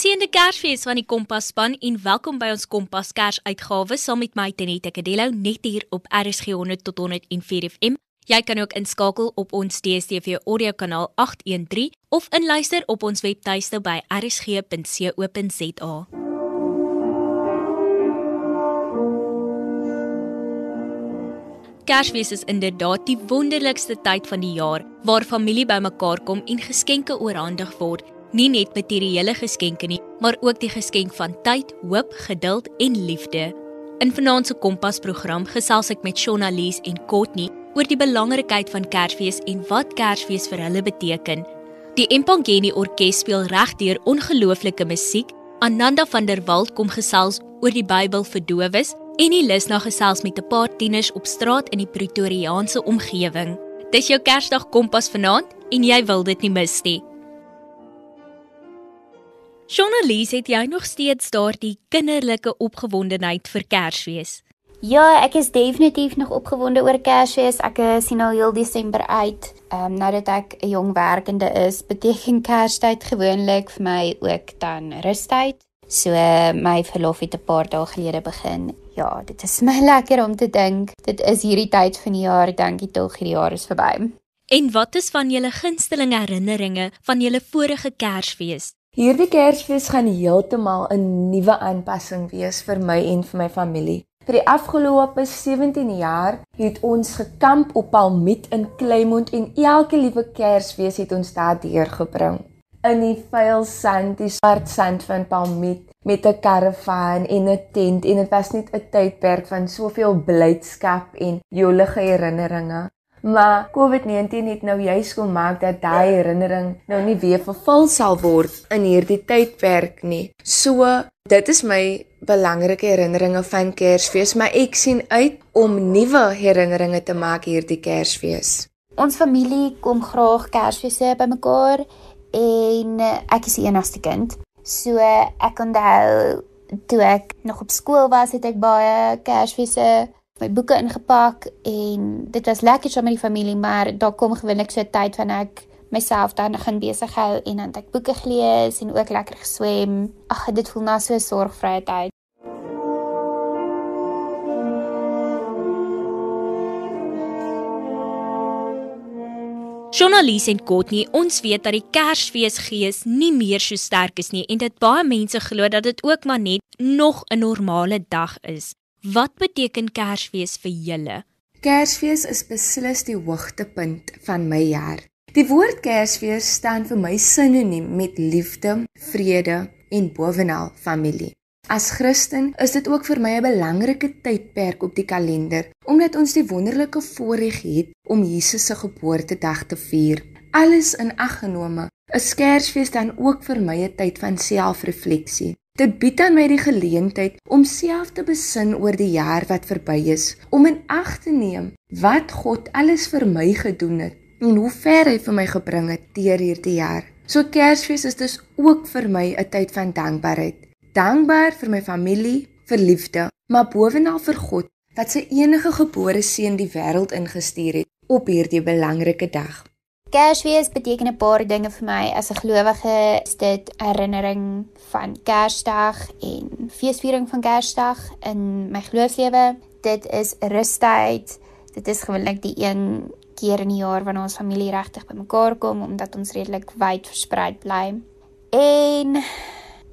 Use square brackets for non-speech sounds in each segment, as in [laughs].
Die Kersfees van die Kompas span en welkom by ons Kompas Kersuitgawe saam met my Tenette Kadello net hier op RSG 100 tot 104 FM. Jy kan ook inskakel op ons DStv audio kanaal 813 of inluister op ons webtuiste by rsg.co.za. Kersfees is inderdaad die wonderlikste tyd van die jaar waar familie bymekaar kom en geskenke oorhandig word nie net materiële geskenke nie, maar ook die geskenk van tyd, hoop, geduld en liefde. In vanaand se Kompas program gesels ek met Shona Lees en Courtney oor die belangrikheid van Kersfees en wat Kersfees vir hulle beteken. Die Empangeni Orkees speel regdeur ongelooflike musiek. Ananda van der Walt kom gesels oor die Bybel vir dowes en die lus na gesels met 'n paar tieners op straat in die Pretoriaanse omgewing. Dis jou Kersdag Kompas vanaand en jy wil dit nie mis nie. Journalist, het jy nog steeds daardie kinderlike opgewondenheid vir Kersfees? Ja, ek is definitief nog opgewonde oor Kersfees. Ek sien al heel Desember uit. Ehm um, nou dat ek 'n jong werkende is, [laughs] beteken Kerstyd gewoonlik vir my ook dan rustyd. So my verlof het 'n paar dae gelede begin. Ja, dit is [laughs] my lekker om te dink. Dit is hierdie tyd van die jaar, dankie tog, hierdie jaar is verby. En wat is van julle gunsteling herinneringe van julle vorige Kersfees? Hierdie Kersfees gaan heeltemal 'n nuwe aanpassing wees vir my en vir my familie. Vir die afgelope 17 jaar het ons gekamp op Palmiet in Kleinmond en elke liewe Kersfees het ons daar deurgebring. In die vuil sand, die swart sand van Palmiet met 'n karavaan en 'n tent en dit was net 'n tydperk van soveel blydskap en jolige herinneringe. Maar COVID-19 het nou juis kom maak dat daai herinnering nou nie weer vervul sal word in hierdie tydperk nie. So, dit is my belangrike herinneringe van Kersfees, maar ek sien uit om nuwe herinneringe te maak hierdie Kersfees. Ons familie kom graag Kersfeesse bymekaar en ek is die enigste kind. So, ek onthou toe ek nog op skool was, het ek baie Kersfeesse my boeke ingepak en dit was lekker saam met die familie, maar daar kom gewoonlik so 'n tyd wanneer ek myself dan begin besig hou en dan ek boeke gelees en ook lekker geswem. Ag, dit voel na so 'n sorgvrye tyd. Journalist en Courtney, ons weet dat die Kersfeesgees nie meer so sterk is nie en dit baie mense glo dat dit ook maar net nog 'n normale dag is. Wat beteken Kersfees vir julle? Kersfees is beslis die hoogtepunt van my jaar. Die woord Kersfees staan vir my sinoniem met liefde, vrede en bovenal familie. As Christen is dit ook vir my 'n belangrike tydperk op die kalender omdat ons die wonderlike voorreg het om Jesus se geboortedag te vier. Alles in ag genome, is Kersfees dan ook vir my 'n tyd van selfrefleksie. Dit bied aan my die geleentheid om self te besin oor die jaar wat verby is, om in ag te neem wat God alles vir my gedoen het en hoe ver hy vir my gebring het deur hierdie jaar. So Kersfees is dus ook vir my 'n tyd van dankbaarheid. Dankbaar vir my familie, vir liefde, maar bovenal vir God wat sy enige gebore seun die wêreld ingestuur het op hierdie belangrike dag. Kersfees beteken 'n paar dinge vir my as 'n gelowige. Is dit herinnering van Kersdag en feesviering van Kersdag in my geloofslewe? Dit is rustyd. Dit is gewoonlik die een keer in die jaar wanneer ons familie regtig bymekaar kom omdat ons redelik wyd versprei bly. En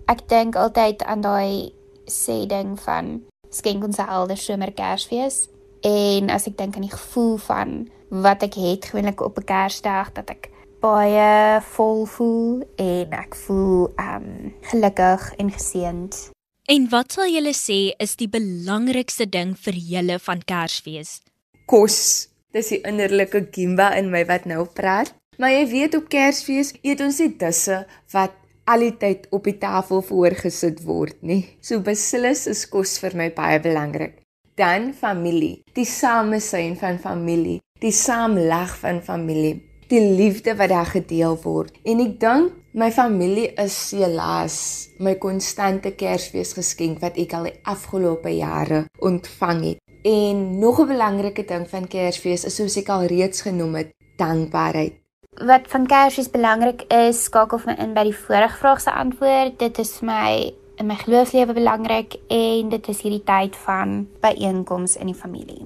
ek dink altyd aan daai sê ding van skenk ons 'n helder somer Kersfees. En as ek dink aan die gevoel van wat ek het gewoonlik op 'n Kersdag dat ek baie vol voel en ek voel um gelukkig en geseënd. En wat sal julle sê is die belangrikste ding vir julle van Kersfees? Kos. Dis die innerlike Kimba in my wat nou praat. Maar jy weet op Kersfees eet ons nie disse wat al die tyd op die tafel voorgesit word nie. So beslis is kos vir my baie belangrik. Dan familie, die samesyn van familie die saamleg van familie, die liefde wat daar gedeel word. En ek dink my familie is helaas my konstante Kersfees geskenk wat ek al die afgelope jare ontvang het. En nog 'n belangrike ding van Kersfees is soos ek al reeds genoem het, dankbaarheid. wat van Kersfees belangrik is, skakel my in by die vorige vraag se antwoord. Dit is vir my in my geloofslewe belangrik en dit is hierdie tyd van byeenkomste in die familie.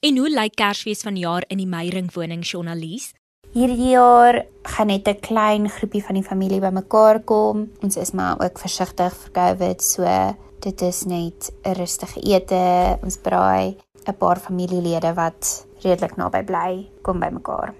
En hoe lyk Kersfees vanjaar in die Meyring woning journalies? Hierdie jaar gaan net 'n klein groepie van die familie bymekaar kom. Ons is maar ook versigtig vir COVID, so dit is net 'n rustige ete. Ons braai 'n paar familielede wat redelik naby bly kom bymekaar.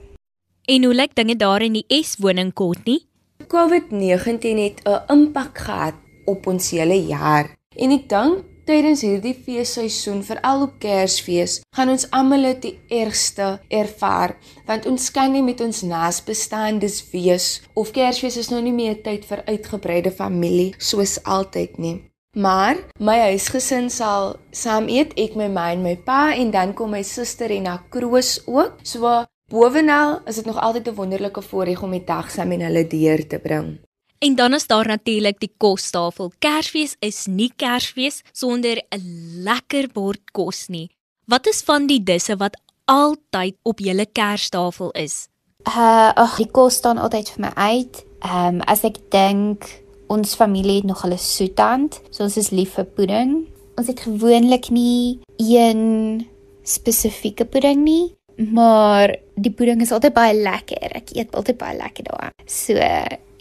En hoe lyk dinge daar in die S woning kort nie? COVID-19 het 'n impak gehad op ons hele jaar. En ek dink tydens hierdie feesseisoen, veral op Kersfees, gaan ons almal dit die ergste ervaar, want ons kan nie met ons naasbestaandes wees of Kersfees is nou nie meer tyd vir uitgebreide familie soos altyd nie. Maar my huisgesin sal saam eet, ek my ma en my pa en dan kom my suster en haar kroos ook. So bovenal is dit nog altyd 'n wonderlike voorreg om die dag saam met hulle deur te bring. En dan is daar natuurlik die kostafel. Kersfees is nie Kersfees sonder 'n lekker bord kos nie. Wat is van die disse wat altyd op julle Kerstafel is? Uh, ag, die kos staan altyd vir my uit. Ehm um, as ek dink ons familie het nog hulle soetand, so ons is lief vir pudding. Ons het gewoonlik nie een spesifieke pudding nie, maar die pudding is altyd baie lekker. Ek eet altyd baie lekker daar. So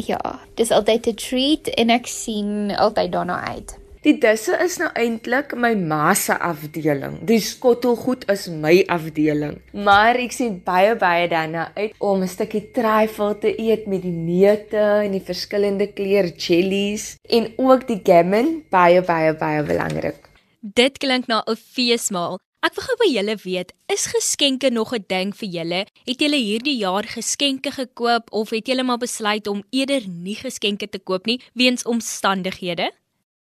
ja, dis altyd 'n treat en ek sien altyd daarna uit. Die disse is nou eintlik my ma se afdeling. Die skottelgoed is my afdeling. Maar ek sien baie baie daarna uit om 'n stukkie trifle te eet met die neute en die verskillende kleur jellies en ook die gammon, baie baie baie belangrik. Dit klink na 'n feesmaal. Ek wil gou by julle weet, is geskenke nog 'n ding vir julle? Het julle hierdie jaar geskenke gekoop of het julle maar besluit om eerder nie geskenke te koop nie weens omstandighede?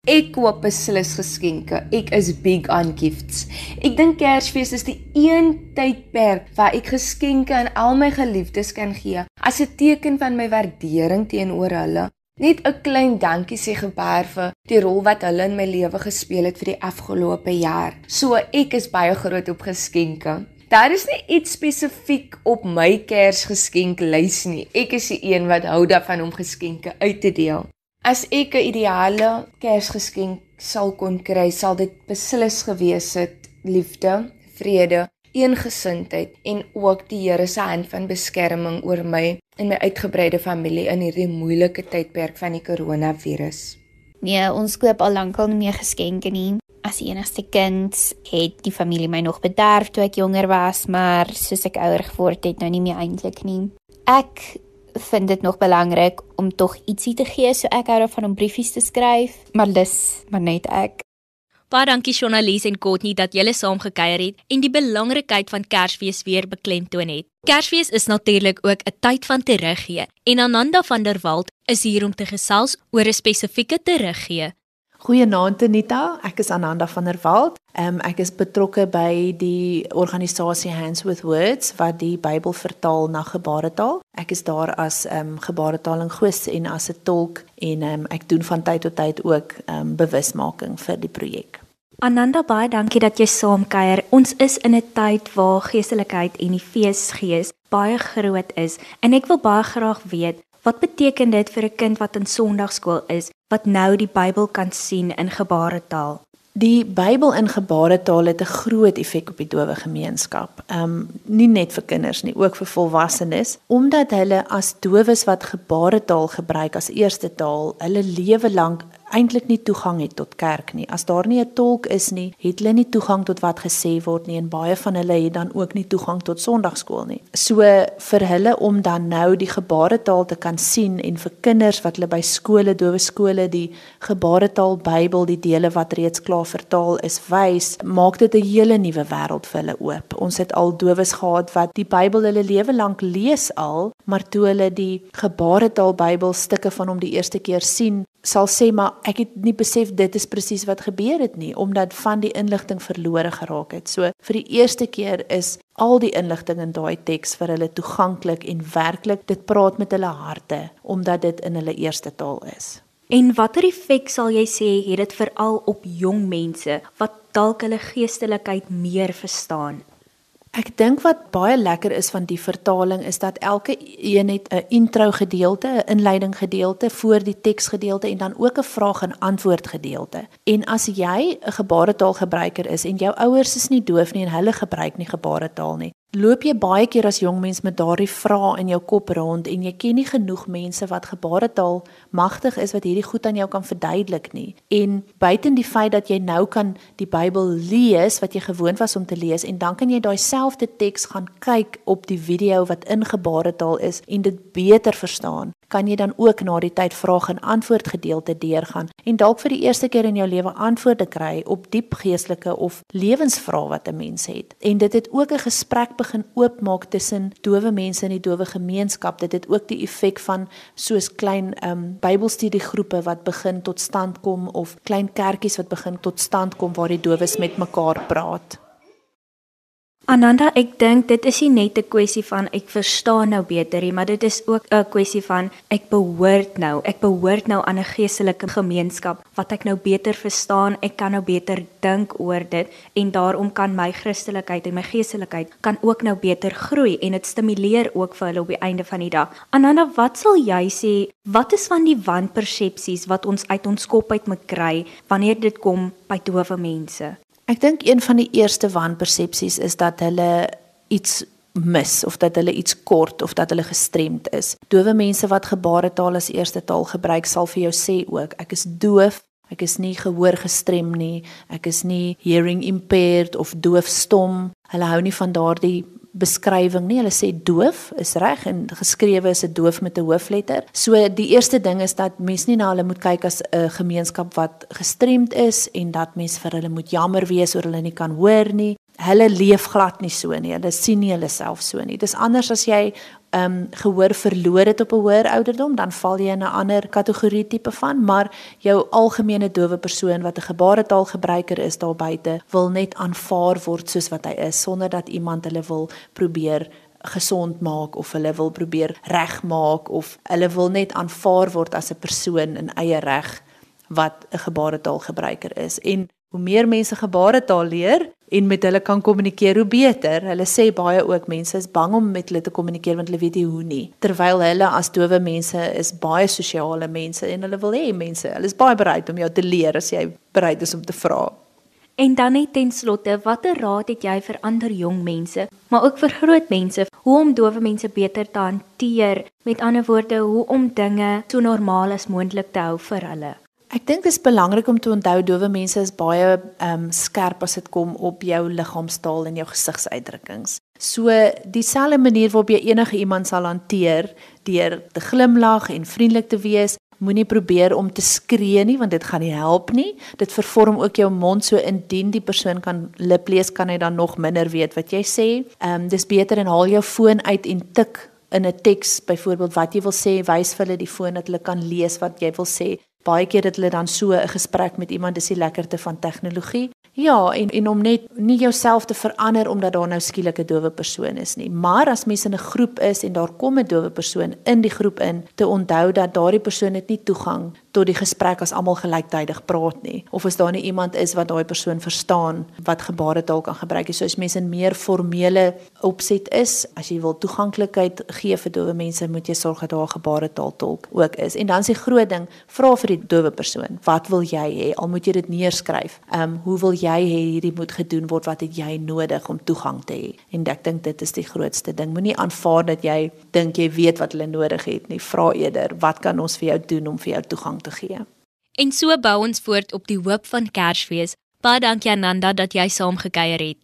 Ek koop beslis geskenke. Ek is big on gifts. Ek dink Kersfees is die een tydperk waar ek geskenke aan al my geliefdes kan gee as 'n teken van my waardering teenoor hulle. Net 'n klein dankie sê gebaar vir die rol wat hulle in my lewe gespeel het vir die afgelope jaar. So ek is baie groot op geskenke. Daar is nie iets spesifiek op my Kersgeskenklys nie. Ek is die een wat hou daarvan om geskenke uit te deel. As ek 'n ideale Kersgeskenk sal kon kry, sal dit beslis gewees het liefde, vrede, eengesindheid en ook die Here se hand van beskerming oor my en my uitgebreide familie in hierdie moeilike tydperk van die koronavirus. Nee, ons koop al lankal nie meer geskenke nie. As enigste kind het die familie my nog bederf toe ek jonger was, maar soos ek ouer geword het, nou nie meer eintlik nie. Ek vind dit nog belangrik om tog ietsie te gee, so ek hou daarvan om briefies te skryf, maar dis maar net ek. Baie dankie Shonalies en Courtney dat julle saam gekuier het en die belangrikheid van Kersfees weer beklemtoon het. Kersfees is natuurlik ook 'n tyd van teruggee en Ananda van der Walt is hier om te gesels oor 'n spesifieke teruggee. Goeienaand Anita, ek is Ananda van der Walt. Um, ek is betrokke by die organisasie Hands with Words wat die Bybel vertaal na gebaretaal. Ek is daar as um, gebaretaallinguis en as 'n tolk en um, ek doen van tyd tot tyd ook um, bewusmaking vir die projek. Ananda, baie dankie dat jy saamkuier. Ons is in 'n tyd waar geestelikheid en die feesgees baie groot is en ek wil baie graag weet Wat beteken dit vir 'n kind wat in sonndagskool is wat nou die Bybel kan sien in gebaretaal? Die Bybel in gebaretaal het 'n groot effek op die dowe gemeenskap. Ehm um, nie net vir kinders nie, ook vir volwassenes, omdat hulle as dowes wat gebaretaal gebruik as eerste taal, hulle lewe lank eintlik nie toegang het tot kerk nie. As daar nie 'n tolk is nie, het hulle nie toegang tot wat gesê word nie en baie van hulle het dan ook nie toegang tot Sondagskool nie. So vir hulle om dan nou die gebaretaal te kan sien en vir kinders wat hulle by skole, dowe skole die gebaretaal Bybel, die dele wat reeds klaar vertaal is, wys, maak dit 'n hele nuwe wêreld vir hulle oop. Ons het al dowes gehad wat die Bybel hulle lewe lank lees al, maar toe hulle die gebaretaal Bybel stukke van hom die eerste keer sien, sal sê maar ek het nie besef dit is presies wat gebeur het nie omdat van die inligting verlore geraak het. So vir die eerste keer is al die inligting in daai teks vir hulle toeganklik en werklik dit praat met hulle harte omdat dit in hulle eerste taal is. En watter effek sal jy sê het dit veral op jong mense wat dalk hulle geestelikheid meer verstaan? Ek dink wat baie lekker is van die vertaling is dat elke een het 'n intro gedeelte, 'n inleiding gedeelte voor die teks gedeelte en dan ook 'n vraag en antwoord gedeelte. En as jy 'n gebaretaalgebruiker is en jou ouers is nie doof nie en hulle gebruik nie gebaretaal nie, Loop jy baie keer as jong mens met daardie vrae in jou kop rond en jy ken nie genoeg mense wat gebaretaal magtig is wat hierdie goed aan jou kan verduidelik nie. En buiten die feit dat jy nou kan die Bybel lees wat jy gewoond was om te lees en dan kan jy daai selfde teks gaan kyk op die video wat in gebaretaal is en dit beter verstaan kan jy dan ook na die tyd vrae en antwoord gedeelte deurgaan en dalk vir die eerste keer in jou lewe antwoorde kry op diep geestelike of lewensvrae wat 'n mens het. En dit het ook 'n gesprek begin oopmaak tussen dowe mense in die dowe gemeenskap. Dit het ook die effek van soos klein ehm um, Bybelstudiegroepe wat begin tot stand kom of klein kerkies wat begin tot stand kom waar die dowes met mekaar praat. Ananda, ek dink dit is nie net 'n kwessie van ek verstaan nou beter nie, maar dit is ook 'n kwessie van ek behoort nou. Ek behoort nou aan 'n geestelike gemeenskap wat ek nou beter verstaan, ek kan nou beter dink oor dit en daarom kan my Christelikheid en my geestelikheid kan ook nou beter groei en dit stimuleer ook vir hulle op die einde van die dag. Ananda, wat sal jy sê, wat is van die wanpersepsies wat ons uit ons kop uit moet kry wanneer dit kom by dowe mense? Ek dink een van die eerste wanpersepsies is dat hulle iets mis of dat hulle iets kort of dat hulle gestremd is. Dowe mense wat gebaretaal as eerste taal gebruik sal vir jou sê ook ek is doof, ek is nie gehoor gestrem nie, ek is nie hearing impaired of doofstom. Hulle hou nie van daardie beskrywing nie. Hulle sê doof is reg en geskrewe is 'n doof met 'n hoofletter. So die eerste ding is dat mens nie na hulle moet kyk as 'n gemeenskap wat gestremd is en dat mens vir hulle moet jammer wees oor hulle nie kan hoor nie. Hulle leef glad nie so nie. Hulle sien nie hulle self so nie. Dis anders as jy ehm um, gehoor verloor het op 'n hoër ouderdom, dan val jy in 'n ander kategorie tipe van, maar jou algemene dowe persoon wat 'n gebaretaalgebruiker is daar buite, wil net aanvaar word soos wat hy is sonder dat iemand hulle wil probeer gesond maak of hulle wil probeer regmaak of hulle wil net aanvaar word as 'n persoon in eie reg wat 'n gebaretaalgebruiker is. En hoe meer mense gebaretaal leer, en met hulle kan kommunikeer hoe beter. Hulle sê baie ook mense is bang om met hulle te kommunikeer want hulle weet nie hoe nie. Terwyl hulle as dowe mense is baie sosiale mense en hulle wil hê mense, hulle is baie bereid om jou te leer as jy bereid is om te vra. En dan net ten slotte, watter raad het jy vir ander jong mense, maar ook vir groot mense, hoe om dowe mense beter te hanteer? Met ander woorde, hoe om dinge so normaal as moontlik te hou vir hulle? Ek dink dit is belangrik om te onthou dowe mense is baie ehm um, skerp as dit kom op jou liggaamstaal en jou gesigsuitdrukkings. So dieselfde manier waarop jy enige iemand sal hanteer deur te glimlag en vriendelik te wees, moenie probeer om te skree nie want dit gaan nie help nie. Dit vervorm ook jou mond so indien die persoon kan lip lees kan hy dan nog minder weet wat jy sê. Ehm um, dis beter en haal jou foon uit en tik in 'n teks byvoorbeeld wat jy wil sê, wys vir hulle die foon dat hulle kan lees wat jy wil sê baie keer dat hulle dan so 'n gesprek met iemand dis die lekkerte van tegnologie. Ja, en en om net nie jouself te verander omdat daar nou skielik 'n dowe persoon is nie. Maar as mens in 'n groep is en daar kom 'n dowe persoon in die groep in, te onthou dat daardie persoon het nie toegang tot die gesprek as almal gelyktydig praat nie of as daar nie iemand is wat daai persoon verstaan wat gebaretaal kan gebruik. So as mense in meer formele opset is, as jy wil toeganklikheid gee vir dowe mense, moet jy sorg dat daar gebaretaal tolk ook is. En dan is die groot ding, vra vir die dowe persoon, wat wil jy hê? Al moet jy dit neerskryf. Ehm um, hoe wil jy hê hierdie moet gedoen word? Wat het jy nodig om toegang te hê? En ek dink dit is die grootste ding. Moenie aanvaar dat jy dink jy weet wat hulle nodig het nie. Vra eerder, wat kan ons vir jou doen om vir jou toegang te gee. En so bou ons voort op die hoop van Kersfees. Baie dankie Ananda dat jy saam gekuier het.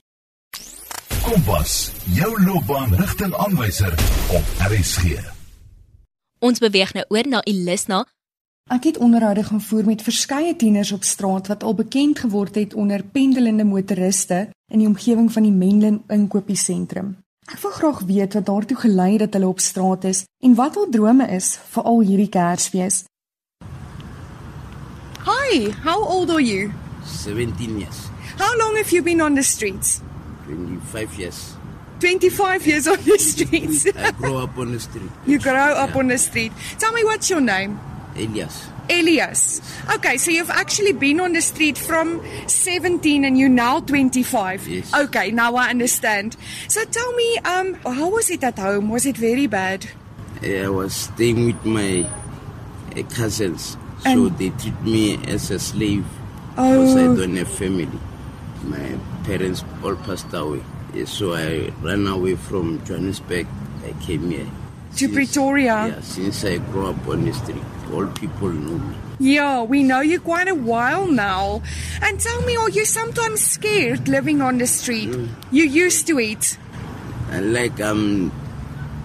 Kompas, jou loopbaanrigtingaanwyser op RSG. Ons beweeg nou oor na Elisna. Ek het onderhoude gaan voer met verskeie tieners op straat wat al bekend geword het onder pendelende motoriste in die omgewing van die Menlyn inkopiesentrum. Ek wil graag weet wat daartoe gelei het dat hulle op straat is en wat hul drome is vir al hierdie Kersfees. Hi, how old are you? 17 years. How long have you been on the streets? 25 years. 25 years on the streets. [laughs] I grew up on the street. you grow up Yeah. on the street. Tell me what's your name? Elias. Elias. Okay, so you've actually been on the street from 17 and you're now 25. Yes. Okay, now I understand. So tell me, um, how was it at home? Was it very bad? I was staying with my uh, cousins, so And- they treat me as a slave because I Oh. don't have family. My parents all passed away, so I ran away from Johannesburg. I came here. To Pretoria? Yeah, since I grew up on the street, all people know me. Yeah, we know you quite a while now. And tell me, are you sometimes scared living on the street? Mm. You used to it. And like I'm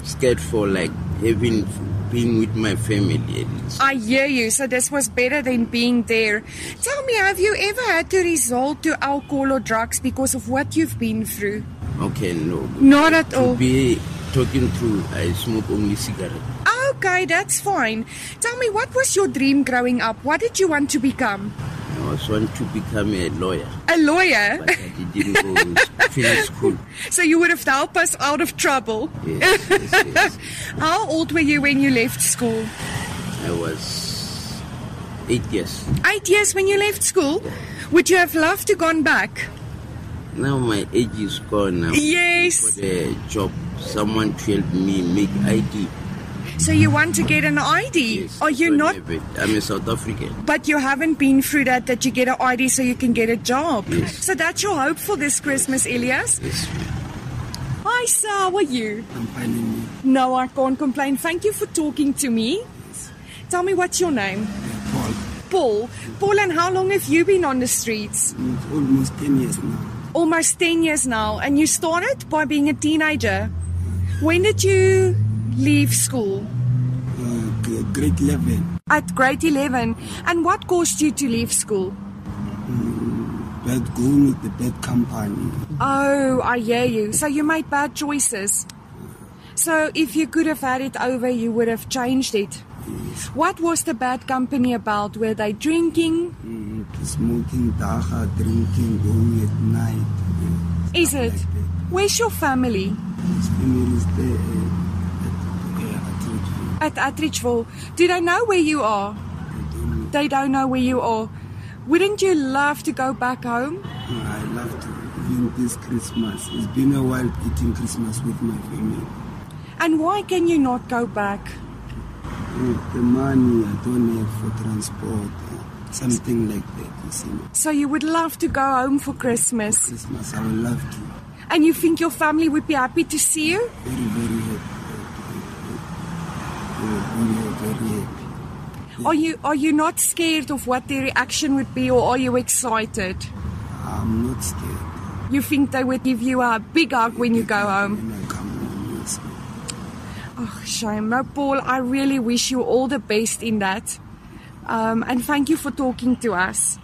scared for like having being with my family at least. I hear you, so this was better than being there. Tell me, have you ever had to resort to alcohol or drugs because of what you've been through? Okay, no. Not at to all. be talking through, I smoke only cigarette. Okay, that's fine. Tell me, what was your dream growing up? What did you want to become? I was want to become a lawyer, A lawyer? I didn't go finish school. [laughs] so you would have helped us out of trouble. Yes, yes, yes. [laughs] How old were you when you left school? I was eight years. Eight years when you left school? Would you have loved to gone back? Now my age is gone. I'm Yes. for the job. Someone to help me make ID. So you want to get an ID? Yes, Are you but not? I'm a South African. But you haven't been through that, that you get an ID so you can get a job. Yes. So that's your hope for this Christmas, Elias? Yes, Hi, sir. How are you? I'm finding No, I can't complain. Thank you for talking to me. Tell me what's your name? Paul. Paul. Paul, and how long have you been on the streets? Mm, almost 10 years now. Almost 10 years now. And you started by being a teenager. When did you leave school? Uh, grade 11. At grade 11. And what caused you to leave school? But going with the bad company. Oh, I hear you. So you made bad choices. So if you could have had it over, you would have changed it. What was the bad company about? Were they drinking? Mm, smoking, dacha, drinking, going at night. Is it? Like. Where's your family? His family is there uh, at, uh, at Ridgeville. At Atteridgeville. Do they know where you are? I don't know. They don't know where you are. Wouldn't you love to go back home? I love to even this Christmas. It's been a while eating Christmas with my family. And why can you not go back? Uh, the money I don't have for transport, uh, something like that, you see. So you would love to go home for Christmas. Christmas, I would love to. And you think your family would be happy to see you? Very, very happy. Very. Are you are you not scared of what their reaction would be or are you excited? I'm not scared You think they would give you a big hug when you go home? when I come home. Yes. Oh, shame. No, Paul, I really wish you all the best in that. Um, and thank you for talking to us.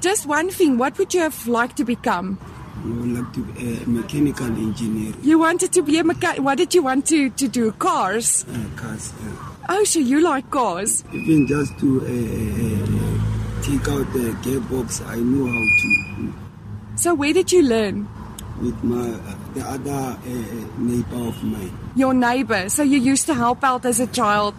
Just one thing, what would you have liked to become? I would like to be a mechanical engineer. You wanted to be a mechanic. What did you want to, to do? Cars? Uh, cars, uh, Oh, so you like cars? even just to uh, uh, take out the gearbox, I know how to. So where did you learn? With my uh, the other uh, neighbor of mine. Your neighbor. So you used to help out as a child.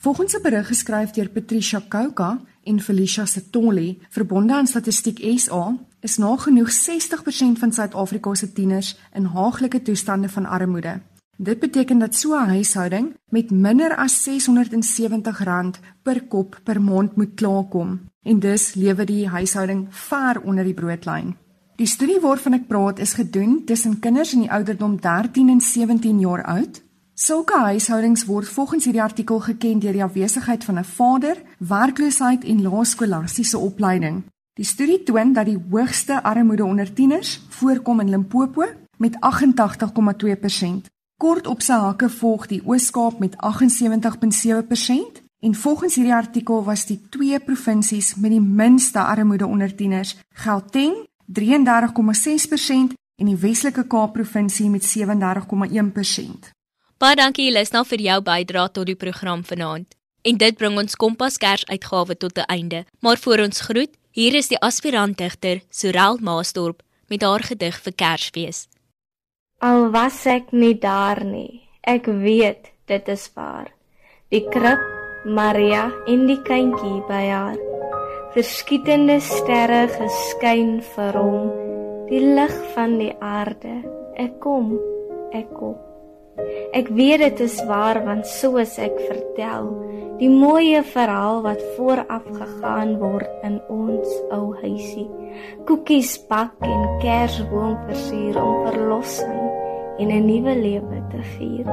Volgens 'n berig geskryf deur Patricia Kouka en Felicia Setoli, verbonde aan Statistiek SA, is nagenoeg 60% van Suid-Afrika se tieners in haaglike toestande van armoede. Dit beteken dat so 'n huishouding met minder as R670 per kop per maand moet klaarkom en dus lewe die huishouding ver onder die broodlyn. Die studie waarvan ek praat is gedoen tussen kinders in die ouderdom 13 en 17 jaar oud. Sulke huishoudings word volgens hierdie artikel geken deur die afwesigheid van 'n vader, werkloosheid en laerskolastiese opleiding. Die studie toon dat die hoogste armoede onder tieners voorkom in Limpopo met 88,2%. Kort op sy hakke volg die Oos-Kaap met 78,7% en volgens hierdie artikel was die twee provinsies met die minste armoede onder tieners Gauteng 33,6% en die Weselike Kaap provinsie met 37,1%. Baie dankie Elisna vir jou bydrae tot die program vanaand. En dit bring ons Kompas Kers uitgawe tot 'n einde. Maar voor ons groet, hier is die aspirant digter Sorel Maasdorp met haar gedig vir Kersfees. Al was ek nie daar nie, ek weet dit is waar. Die krib Maria en die kindjie by haar. Verskietende sterre geskyn vir hom, die lig van die aarde. Ek kom, ek kom. Ek weet dit is waar want soos ek vertel, die mooie verhaal wat vooraf gegaan word in ons ou huisie. Koekies bak en kersboom versier om verlossing en 'n nuwe lewe te vier.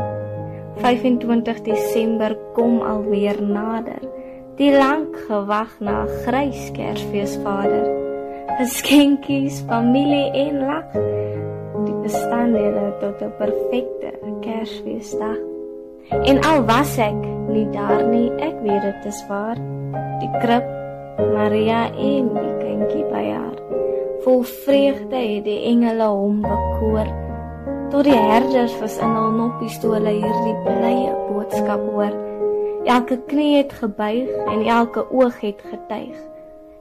25 Desember kom alweer nader. Die lank gewag na grys Kersfeesvader. Geskenkies, familie en lag die bestanddele tot 'n perfekte Kersfeesdag. En al was ek nie daar nie, ek weet dit is waar. Die krib, Maria en die kindjie by haar. Vol vreugde het die engele hom bekoor. Tot die herders was in hul noppies toe hulle hierdie blye boodskap hoor. Elke knie het gebuig en elke oog het getuig.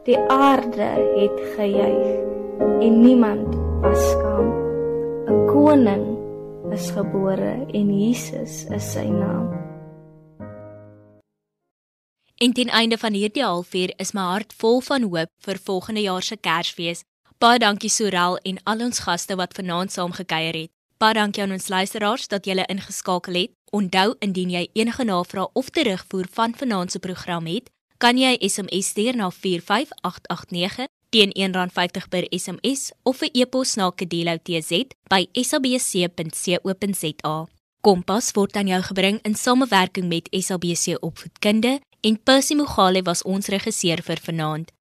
Die aarde het gejuig en niemand was skaam. 'n koning is gebore en Jesus is sy naam. En ten einde van hierdie halfuur is my hart vol van hoop vir volgende jaar se Kersfees. Baie dankie Sorel en al ons gaste wat vanaand saam gekuier het. Baie dankie aan ons luisteraars dat julle ingeskakel het. Onthou indien jy enige navrae of terugvoer van vanaand se program het, kan jy SMS stuur na 45889 teen R1.50 per SMS of 'n e-pos na kedeloutz@sabc.co.za. Kompas word aan jou gebring in samewerking met SABC Opvoedkunde en Percy Mogale was ons regisseur vir vanaand.